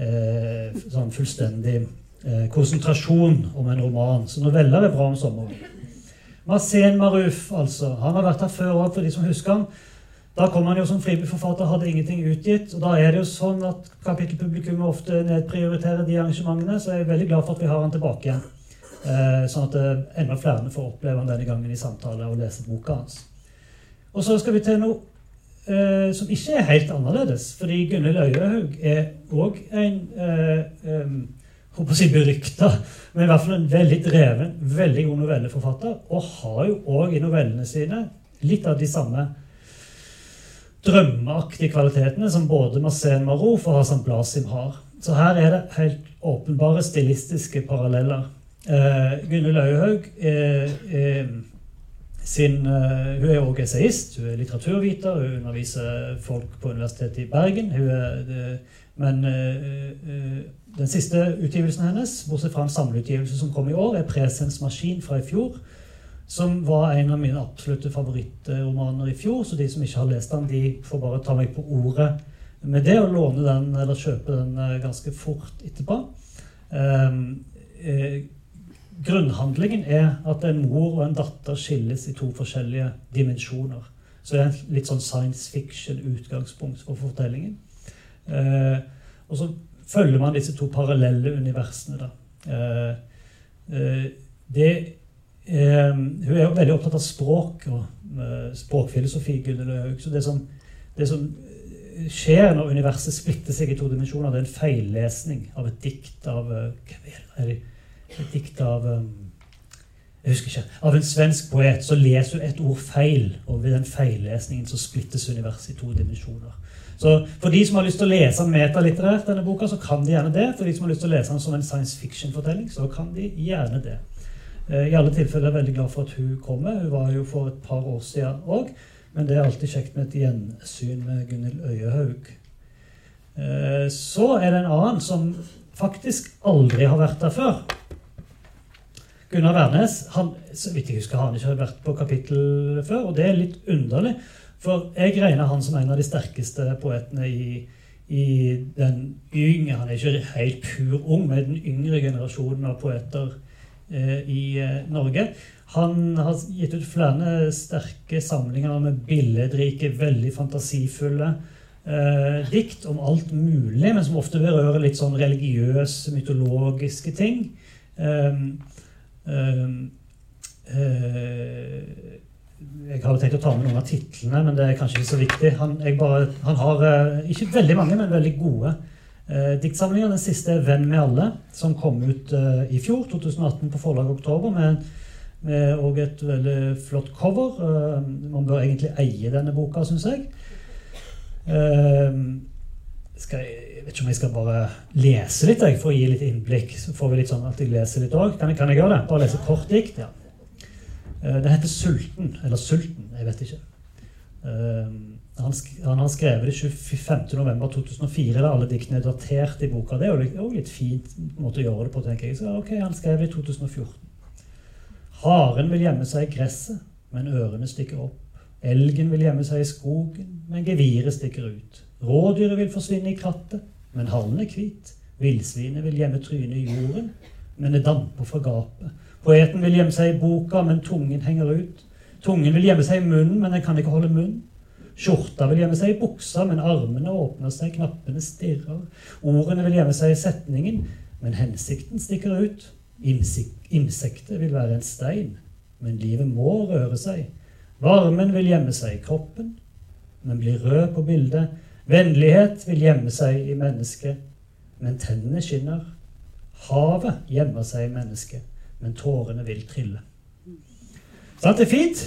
eh, sånn fullstendig eh, konsentrasjon om en roman. Så noveller er bra om sommeren. Marcen Maruf, altså. Han har vært her før òg, for de som husker han. Da kom han jo som fribyforfatter, hadde ingenting utgitt. og Da er det jo sånn at kapittelpublikummet ofte nedprioriterer de arrangementene. Så jeg er veldig glad for at vi har han tilbake igjen. Eh, sånn at eh, enda flere får oppleve han denne gangen i samtale og lese boka hans. Og så skal vi til noe eh, som ikke er helt annerledes. Fordi Gunhild Øyehaug er òg en eh, um, si berykta, men i hvert fall en veldig dreven, veldig god novelleforfatter. Og har jo òg i novellene sine litt av de samme drømmeaktige kvalitetene som både Marcen Marouf og Hassan Blasim har. Så her er det helt åpenbare stilistiske paralleller. Eh, Gunhild Auhaug eh, eh, sin, eh, hun er også essayist, hun er litteraturviter, hun underviser folk på Universitetet i Bergen. Er, det, men uh, den siste utgivelsen hennes, bortsett fra en samleutgivelse som kom i år, er 'Presens maskin' fra i fjor. Som var en av mine absolutte favorittromaner i fjor. Så de som ikke har lest den, de får bare ta meg på ordet med det og låne den eller kjøpe den eh, ganske fort etterpå. Eh, grunnhandlingen er at en mor og en datter skilles i to forskjellige dimensjoner. Så det er en litt sånn science fiction-utgangspunkt for fortellingen. Eh, og så følger man disse to parallelle universene. da. Eh, eh, det er, hun er veldig opptatt av språk og eh, språkfilosofi. Løg, Så det som, det som skjer når universet splitter seg i to dimensjoner, det er en feillesning av et dikt av eh? Et dikt av um, jeg husker ikke, Av en svensk poet så leser hun et ord feil, og ved den feillesningen så splittes universet i to dimensjoner. Så For de som har lyst til å lese den metalitterært, denne boka, så kan de gjerne det. For de som har lyst til å lese den som en science fiction-fortelling, så kan de gjerne det. Eh, I alle tilfeller er jeg veldig glad for at hun kommer. Hun var jo for et par år siden òg. Men det er alltid kjekt med et gjensyn med Gunhild Øyehaug. Eh, så er det en annen som faktisk aldri har vært der før. Gunnar Wærnes han, så vidt jeg husker, han ikke vært på kapittel før. Og det er litt underlig, for jeg regner han som en av de sterkeste poetene i, i den yngre Han er ikke helt pur ung, men den yngre generasjonen av poeter i eh, Norge. Han har gitt ut flere sterke samlinger med billedrike, veldig fantasifulle eh, dikt om alt mulig, men som ofte berører litt sånn religiøse, mytologiske ting. Eh, eh, jeg hadde tenkt å ta med noen av titlene, men det er kanskje ikke så viktig. Han, bare, han har eh, ikke veldig mange, men veldig gode eh, diktsamlinger. Den siste er 'Venn med alle', som kom ut eh, i fjor, 2018, på forlaget Oktober. med med og et veldig flott cover. Uh, man bør egentlig eie denne boka, syns jeg. Skal jeg, vet ikke om jeg skal bare lese litt jeg, for å gi litt innblikk. Så får vi litt sånn at jeg leser litt òg. Kan, kan, jeg gjøre det? Bare lese kort dikt? Ja. Den heter 'Sulten'. Eller 'Sulten'. Jeg vet ikke. Han, han, har skrevet det 25.11.2004, da alle diktene er datert i boka. Det er jo litt fint måte å gjøre det på, tenker jeg. Så ok, Han skrev det i 2014. Haren vil gjemme seg i gresset, men ørene stikker opp. Elgen vil gjemme seg i skogen, men geviret stikker ut. Rådyret vil forsvinne i krattet, men hallen er hvit. Villsvinet vil gjemme trynet i jorden, men det damper fra gapet. Poeten vil gjemme seg i boka, men tungen henger ut. Tungen vil gjemme seg i munnen, men den kan ikke holde munn. Skjorta vil gjemme seg i buksa, men armene åpner seg, knappene stirrer. Ordene vil gjemme seg i setningen, men hensikten stikker ut. Insektet vil være en stein, men livet må røre seg. Varmen vil gjemme seg i kroppen, men blir rød på bildet. Vennlighet vil gjemme seg i mennesket, men tennene skinner. Havet gjemmer seg i mennesket, men tårene vil trille. Sant? Det er fint.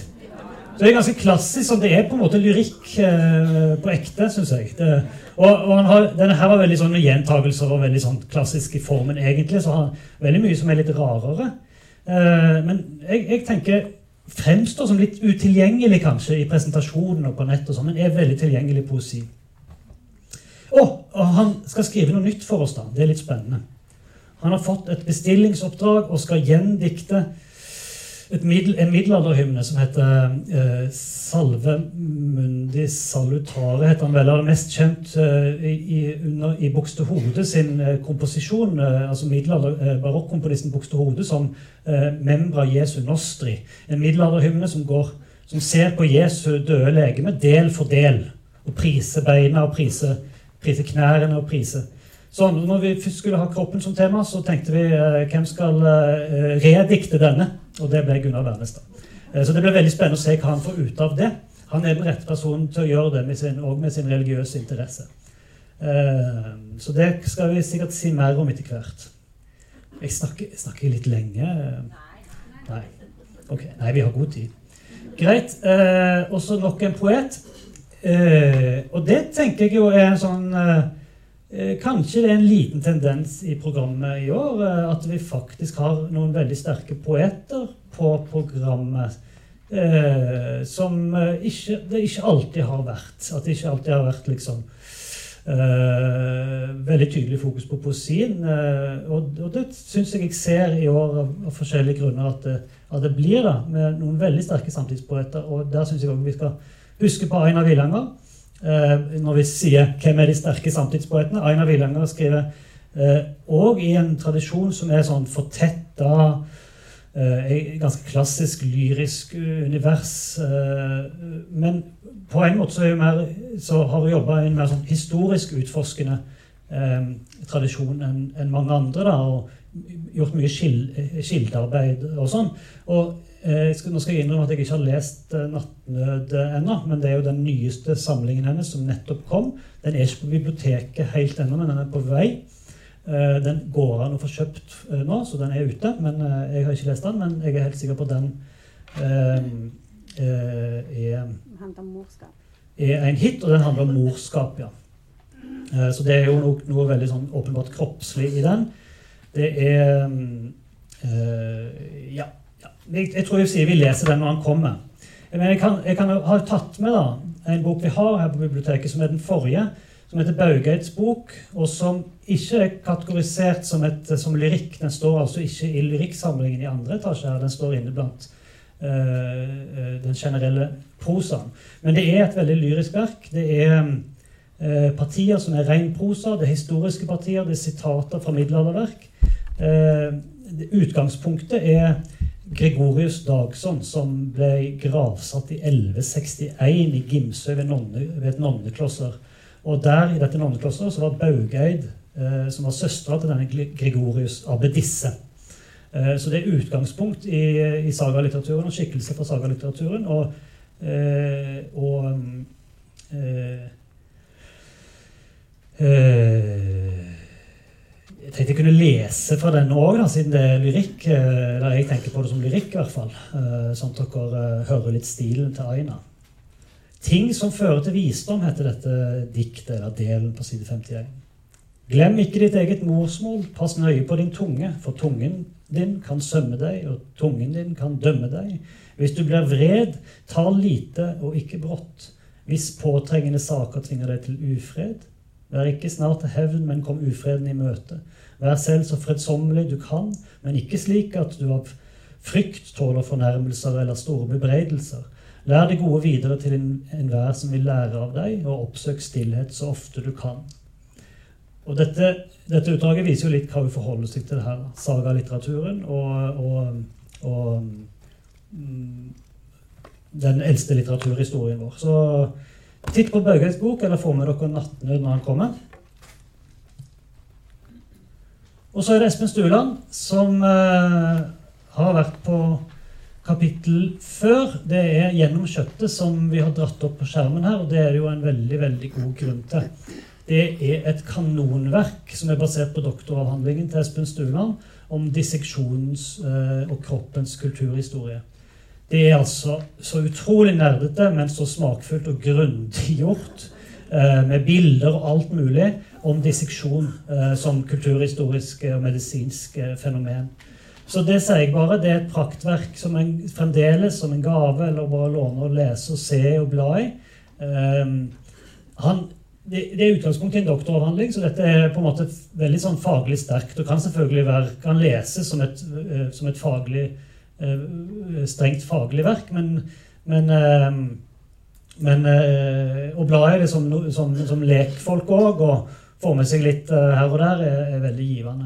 Så det er ganske klassisk. og Det er på en måte lyrikk eh, på ekte, syns jeg. Det, og, og har, denne her var veldig sånn med gjentagelser og veldig sånn klassisk i formen, egentlig. Så har veldig mye som er litt rarere. Eh, men jeg, jeg, tenker fremstår som litt utilgjengelig kanskje i presentasjonen og på nett, og sånn, men er veldig tilgjengelig poesi. Og, og han skal skrive noe nytt for oss. da. Det er litt spennende. Han har fått et bestillingsoppdrag og skal gjendikte middel, en middelalderhymne som heter uh, 'Salve mundi salutare'. heter han vel, er mest kjent uh, i, under, i Buxtehude sin uh, komposisjon. altså middelalder, Barokkomponisten Buxtehude som membra Jesu nostri. En middelalderhymne som, går, som ser på Jesu døde legeme del for del. Og priser beina og priser prise knærne og prise. Så når vi skulle ha kroppen som tema, så tenkte vi eh, hvem skal eh, redikte denne? Og det ble Gunnar Wærnestad. Eh, så det ble veldig spennende å se hva han får ut av det. Han er den rette personen til å gjøre det med og med sin religiøse interesse. Så det skal vi sikkert si mer om etter hvert. Jeg snakker, snakker litt lenge. Nei. Ok, Nei, vi har god tid. Greit. Også nok en poet. Og det tenker jeg jo er en sånn Kanskje det er en liten tendens i programmet i år eh, at vi faktisk har noen veldig sterke poeter på programmet. Eh, som eh, ikke, det ikke alltid har vært. At det ikke alltid har vært liksom veldig tydelig fokus på poesien. Og, og, det syns jeg jeg ser i år av, av forskjellige grunner at det, at det blir da, med noen veldig sterke samtidspoeter. Og der syns jeg òg vi skal huske på Einar Villanger. Eh, når vi sier 'Hvem er de sterke samtidspoetene?' Einar Villanger skriver òg eh, i en tradisjon som er sånn fortetta et ganske klassisk lyrisk univers. Men på en måte så, mer, så har vi jobba i en mer sånn historisk utforskende tradisjon enn en mange andre. da, og gjort mye kildearbeid og sånn. Og Eh, skal, nå skal jeg innrømme at jeg ikke har lest uh, 'Nattnød' uh, ennå, men det er jo den nyeste samlingen hennes som nettopp kom. Den er ikke på biblioteket helt ennå, men den er på vei. Uh, den går an å få kjøpt nå, så den er ute. men Jeg har ikke lest den, men jeg er helt sikker på at den er, er en hit, og den handler om morskap, ja. så det er jo noe, noe veldig sånn åpenbart kroppslig i den. Det er um, Ja jeg, jeg, tror jeg sier vi leser den når han kommer. Men jeg kan, jeg kan ha tatt med da, en bok vi har her på biblioteket, som er den forrige. Som heter Baugeids bok, og som ikke er kategorisert som, et, som lyrikk. Den står altså ikke i lyrikksamlingen i andre etasje. her, Den står inne blant uh, den generelle prosaen. Men det er et veldig lyrisk verk. Det er uh, partier som er ren prosa. Det er historiske partier, det er sitater fra middelalderverk. Uh, utgangspunktet er Gregorius Dagson, som ble gravsatt i 1161 i Gimsø ved, nonne, ved et nonneklosser. Og der i dette nonneklosteret var Baugeid, eh, som var søstera til denne Gregorius, abbedisse. Eh, så det er utgangspunkt i, i sagalitteraturen og skikkelse fra sagalitteraturen. Og, eh, og eh, eh, jeg tenkte jeg kunne lese fra den òg, siden det er lyrikk. Eh, eller jeg tenker på det som lyrikk, i hvert fall. Eh, sånn at dere eh, hører litt stilen til Aina. Ting som fører til visdom, heter dette diktet, eller delen på side 51. Glem ikke ditt eget morsmål, pass nøye på din tunge, for tungen din kan sømme deg, og tungen din kan dømme deg. Hvis du blir vred, tal lite og ikke brått. Hvis påtrengende saker tvinger deg til ufred, Vær ikke snart til hevn, men kom ufreden i møte. Vær selv så fredsommelig du kan, men ikke slik at du av frykt tåler fornærmelser eller store bebreidelser. Lær det gode videre til enhver som vil lære av deg, og oppsøk stillhet så ofte du kan. Og dette, dette utdraget viser jo litt hva vi forholder seg til det her sagalitteraturen og, og, og mm, den eldste litteraturhistorien vår. Så Titt på Børges bok, eller få med dere 'Nattnød' når han kommer. Og så er det Espen Stueland, som eh, har vært på kapittel før. Det er 'Gjennom kjøttet', som vi har dratt opp på skjermen her. Og det er det jo en veldig, veldig god grunn til. Det er et kanonverk som er basert på doktoravhandlingen til Espen Stueland om disseksjonens eh, og kroppens kulturhistorie. Det er altså så utrolig nerdete, men så smakfullt og grundig gjort. Eh, med bilder og alt mulig om disseksjon eh, som kulturhistorisk og medisinsk eh, fenomen. Så det sier jeg bare. Det er et praktverk som en, fremdeles som en gave eller bare låne og lese og se og bla i. Han, det, er utgangspunktet i en doktoravhandling, så dette er på en måte veldig sånn faglig sterkt. Og kan selvfølgelig være, kan leses som et, som et faglig Eh, strengt faglig verk, men, men, eh, men eh, å bla i det som, som, som lekfolk òg, og få med seg litt her og der, er, er veldig givende.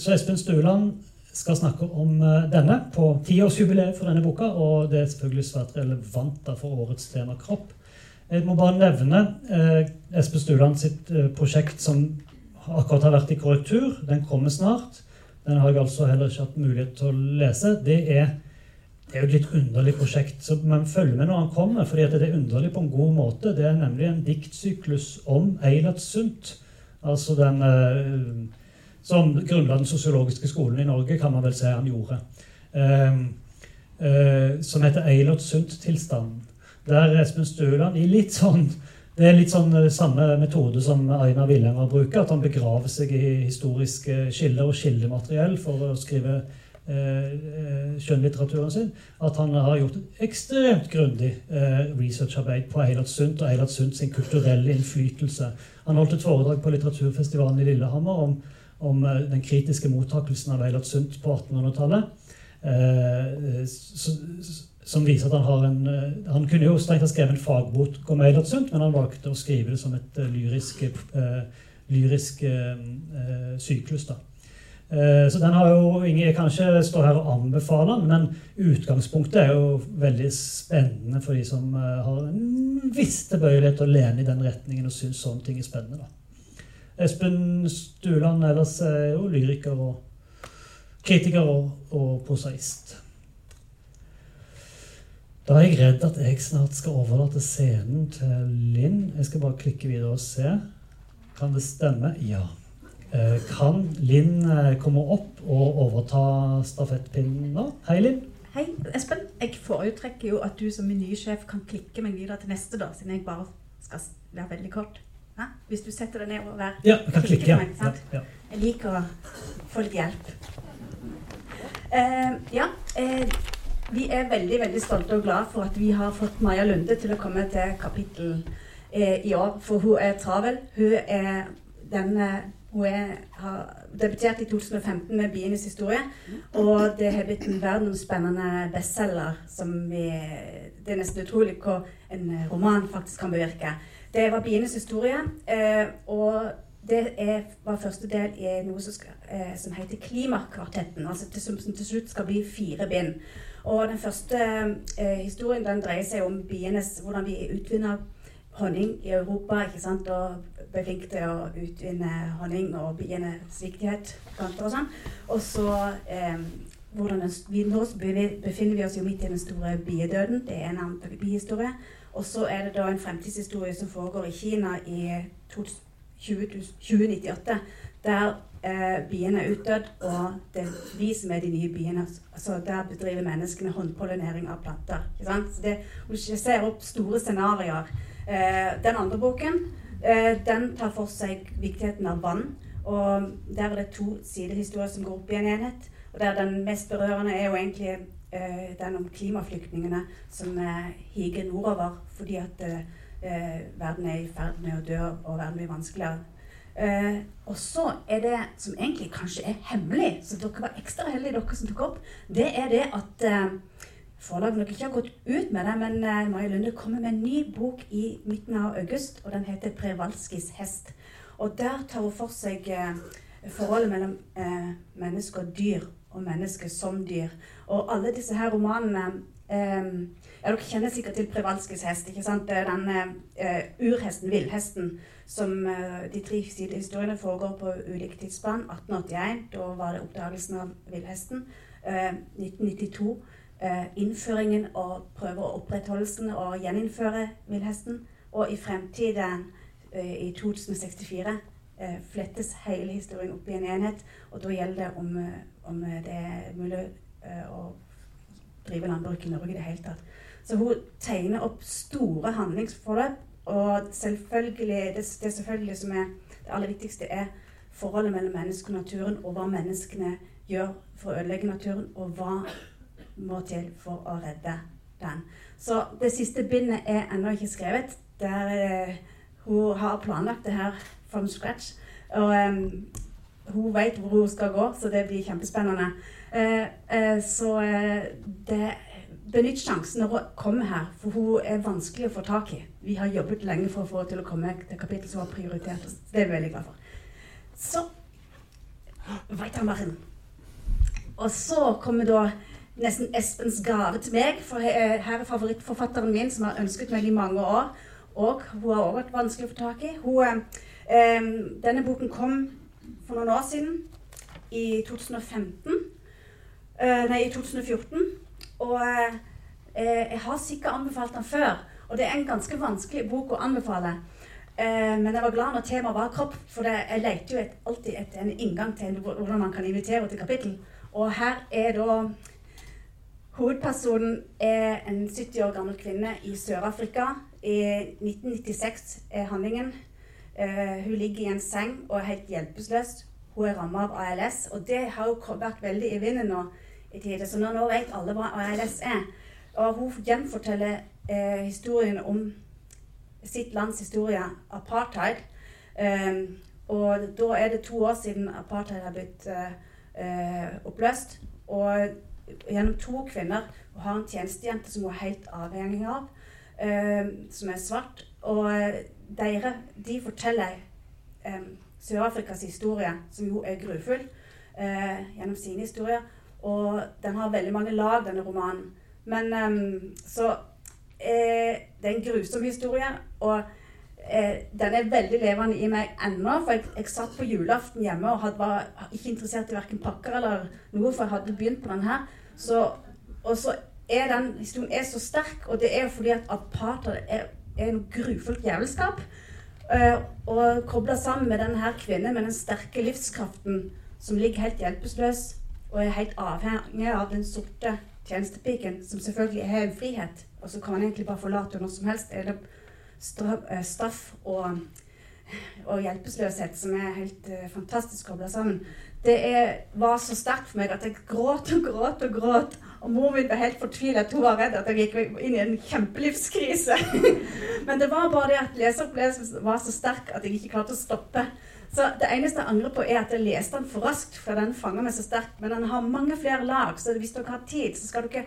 Så Espen Stuland skal snakke om denne på tiårsjubileet for denne boka, og det er selvfølgelig svært relevant for årets tema kropp. Jeg må bare nevne Espen Stuland sitt prosjekt som akkurat har vært i korrektur. Den kommer snart. Den har jeg altså heller ikke hatt mulighet til å lese. Det er, det er jo et litt underlig prosjekt. så Man følger med når han kommer, fordi det er underlig på en god måte. Det er nemlig en diktsyklus om Eilert Sundt. Altså den eh, Som grunnla den sosiologiske skolen i Norge, kan man vel si han gjorde. Eh, eh, som heter Eilert Sundt-tilstanden. Der Espen Støland i litt sånn det er litt sånn eh, samme metode som Einar Villenger bruker. At han begraver seg i historiske kilder og kildemateriell for å skrive eh, eh, skjønnlitteraturen sin. At han har gjort et ekstremt grundig eh, researcharbeid på Eilert Sundt og Eilert Sundt sin kulturelle innflytelse. Han holdt et foredrag på litteraturfestivalen i Lillehammer om, om eh, den kritiske mottakelsen av Eilert Sundt på 1800-tallet. Eh, som viser at han har en eh, Han kunne jo strengt ha skrevet en fagbok om Eilert Sundt, men han valgte å skrive det som et uh, lyrisk, uh, lyrisk uh, syklus. da. Eh, så den har jo Jeg kan ikke stå her og anbefale den, men utgangspunktet er jo veldig spennende for de som eh, har en viss tilbøyelighet til å lene i den retningen og syns sånne ting er spennende. da. Espen Stuland ellers er jo lyriker og kritiker og, og prosaist. Da er jeg redd at jeg snart skal overlate scenen til Linn. Jeg skal bare klikke videre og se. Kan det stemme? Ja. Eh, kan Linn eh, komme opp og overta stafettpinnen nå? Hei, Linn. Hei, Espen. Jeg foretrekker jo at du som min nye sjef kan klikke meg videre til neste, da, siden jeg bare skal være veldig kort. Hæ? Hvis du setter deg ned og være Ja, jeg kan klikke. Meg, sant? Ja, ja. Jeg liker å få litt hjelp. Uh, ja, eh, vi er veldig veldig stolte og glad for at vi har fått Maja Lunde til å komme til kapittel eh, i år. For hun er travel. Hun er den eh, Hun er, har debutert i 2015 med 'Bienes historie'. Og det har blitt en verdensspennende bestselger som Det er nesten utrolig hva en eh, roman faktisk kan bevirke. Det var 'Bienes historie'. Eh, og det er, var første del i noe som, skal, eh, som heter Klimakvartetten. Altså til, som, som til slutt skal bli fire bind. Og den første eh, historien den dreier seg om bienes, hvordan vi utvinner honning i Europa. ikke sant? Og ble flinke til å utvinne honning og bienes viktighet. planter Og sånn. Og så eh, hvordan vi, Nå befinner vi oss jo midt i den store biedøden. Det er en annen bihistorie. Og så er det da en fremtidshistorie som foregår i Kina i 20, 2098. Der eh, biene er utdødd, og det er vi som er de nye biene. Altså, der bedriver menneskene håndpollinering av planter. Ikke sant? Så det, jeg ser opp store scenarioer eh, Den andre boken eh, den tar for seg viktigheten av vann. Og Der er det to sidehistorier som går opp i en enhet. Og der Den mest berørende er jo egentlig eh, den om klimaflyktningene som eh, higer nordover fordi at eh, verden er i ferd med å dø, og verden blir vanskeligere. Eh, og så er det som egentlig kanskje er hemmelig, så dere var ekstra heldige dere som tok opp, det er det at eh, forlaget nok ikke har gått ut med det, men eh, Maja Lunde kommer med en ny bok i midten av august, og den heter 'Prevalskis hest'. Og der tar hun for seg eh, forholdet mellom eh, menneske og dyr, og menneske som dyr. Og alle disse her romanene eh, ja, Dere kjenner sikkert til Prevalskes hest. ikke sant? Det er den eh, urhesten, villhesten, som eh, de tre sidehistoriene foregår på ulike tidsplan. 1881, da var det oppdagelsen av villhesten. 1992 eh, innføringen og prøver og opprettholdelsen og gjeninnføre villhesten. Og i fremtiden, i 2064, eh, flettes hele historien opp i en enhet. Og da gjelder det om, om det er mulig å drive landbruk i Norge i det hele tatt. Så hun tegner opp store handlingsforløp. Og selvfølgelig, det, det selvfølgelig som er det aller viktigste, er forholdet mellom mennesket og naturen, og hva menneskene gjør for å ødelegge naturen, og hva må til for å redde den. Så det siste bindet er ennå ikke skrevet. Der eh, hun har planlagt det her from scratch. Og eh, hun vet hvor hun skal gå, så det blir kjempespennende. Eh, eh så eh, det Benytt sjansen når hun kommer her, for hun er vanskelig å få tak i. Vi har jobbet lenge for å få henne til å komme til kapittel som var prioritert. oss. det er vi veldig glad for. Så Weitermachen. Og så kommer da nesten Espens gave til meg. For her er favorittforfatteren min, som har ønsket meg i mange år. Og hun har også vært vanskelig å få tak i. Hun, eh, denne boken kom for noen år siden, i 2015. Eh, nei, i 2014. Og eh, jeg har sikkert anbefalt den før. Og det er en ganske vanskelig bok å anbefale. Eh, men jeg var glad når temaet var kropp, for det, jeg leter jo et, alltid etter en inngang til hvordan man kan invitere til kapittel. Og her er da Hovedpersonen er en 70 år gammel kvinne i Sør-Afrika. I 1996 er handlingen. Uh, hun ligger i en seng og er helt hjelpeløs. Hun er rammet av ALS, og det har jo vært veldig i vinden nå i tide. Så nå, nå vet alle hva ALS er. Og hun gjenforteller eh, historien om sitt lands historie, apartheid. Um, og da er det to år siden apartheid har blitt uh, oppløst. Og gjennom to kvinner. Hun har en tjenestejente som hun er helt avhengig av, um, som er svart. Og dere, de forteller um, Sør-Afrikas historie, som jo er grufull. uh, gjennom sine historier. Og den har veldig mange lag, denne romanen. Men um, så eh, Det er en grusom historie. Og eh, den er veldig levende i meg ennå. For jeg, jeg satt på julaften hjemme og hadde, var ikke interessert i verken pakker eller noe, for jeg hadde begynt på den her. Så, og så er den historien er så sterk, og det er fordi at apartheid er, er noe grufullt jævelskap. Uh, og kobla sammen med denne kvinnen med den sterke livskraften som ligger helt hjelpeløs og er helt avhengig av den sorte tjenestepiken, som selvfølgelig er en frihet. Og så kan man egentlig bare forlate når som helst. Er det eh, straff og, og hjelpeløshet som er helt uh, fantastisk kobla sammen. Det er, var så sterkt for meg at jeg gråt og gråt og gråt. Og mor min var helt fortvilet. Hun var redd at jeg gikk inn i en kjempelivskrise. Men det var bare det at leseropplevelsen var så sterk at jeg ikke klarte å stoppe. Så det eneste jeg angrer på, er at jeg leste den for raskt, for den fanger meg så sterkt. Men den har mange flere lag, så hvis dere har tid, så skal dere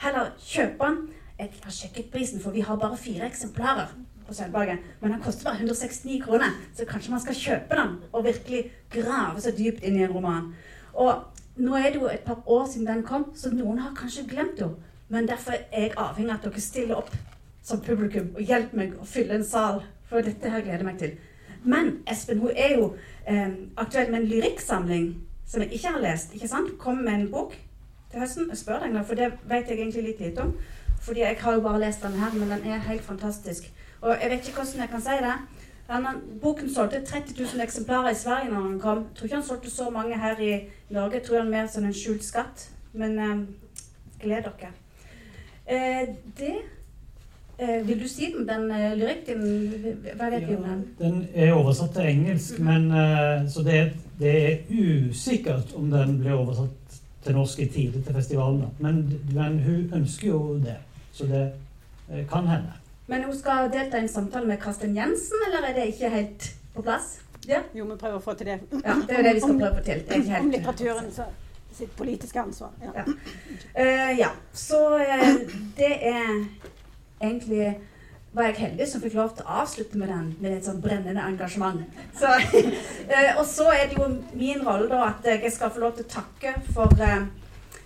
heller kjøpe den. Jeg har sjekket prisen, for vi har bare fire eksemplarer på Sølvberget. Men den koster bare 169 kroner, så kanskje man skal kjøpe den og virkelig grave så dypt inn i en roman. Og nå er det jo et par år siden den kom, så noen har kanskje glemt henne. Men derfor er jeg avhengig av at dere stiller opp som publikum og hjelper meg å fylle en sal. For dette her gleder jeg meg til. Men Espen hun er jo eh, aktuell med en lyrikksamling som jeg ikke har lest. ikke sant? Kom med en bok til høsten. Jeg spør deg, for det vet jeg egentlig litt lite om. Fordi jeg har jo bare lest denne her, men den er helt fantastisk. Og jeg vet ikke hvordan jeg kan si det. Denne boken solgte 30 000 eksemplarer i Sverige når den kom. Jeg tror ikke han solgte så mange her i Norge. Jeg tror han er mer som en skjult skatt. Men eh, gled dere. Eh, det vil du si den, den eh, lyrikken? Hva vet du om den? Den er oversatt til engelsk, men, eh, så det er, det er, usikkert om den blir oversatt til norsk i tide til festivalen. Men, men, hun ønsker jo det, så det eh, kan hende. Men hun skal delta i en samtale med Karsten Jensen, eller er det ikke helt på plass? Ja? Jo, vi prøver å få til det. Ja, det er det vi skal prøve å få til. Helt... Om litteraturen så sitt politiske ansvar. Ja. Ja. Uh, ja. Så uh, det er egentlig var jeg heldig som fikk lov til å avslutte med den med et sånn brennende engasjement. Så, eh, og så er det jo min rolle da at jeg skal få lov til å takke for uh,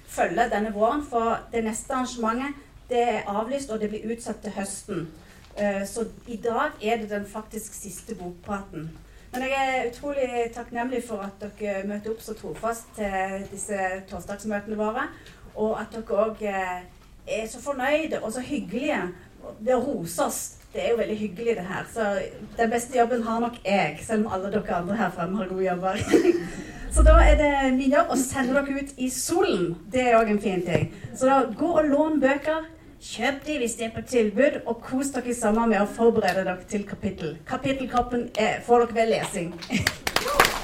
følget denne våren. For det neste arrangementet det er avlyst, og det blir utsatt til høsten. Uh, så i dag er det den faktisk siste bokpraten. Men jeg er utrolig takknemlig for at dere møter opp så trofast til disse torsdagsmøtene våre. Og at dere òg er så fornøyde og så hyggelige det å roses, det er jo veldig hyggelig, det her. Så den beste jobben har nok jeg, selv om alle dere andre her fremme har gode jobber. Så da er det min jobb å sende dere ut i solen. Det er òg en fin ting. Så da gå og lån bøker. Kjøp de hvis de er på tilbud, og kos dere sammen med å forberede dere til kapittel. Kapittelkroppen får dere ved lesing.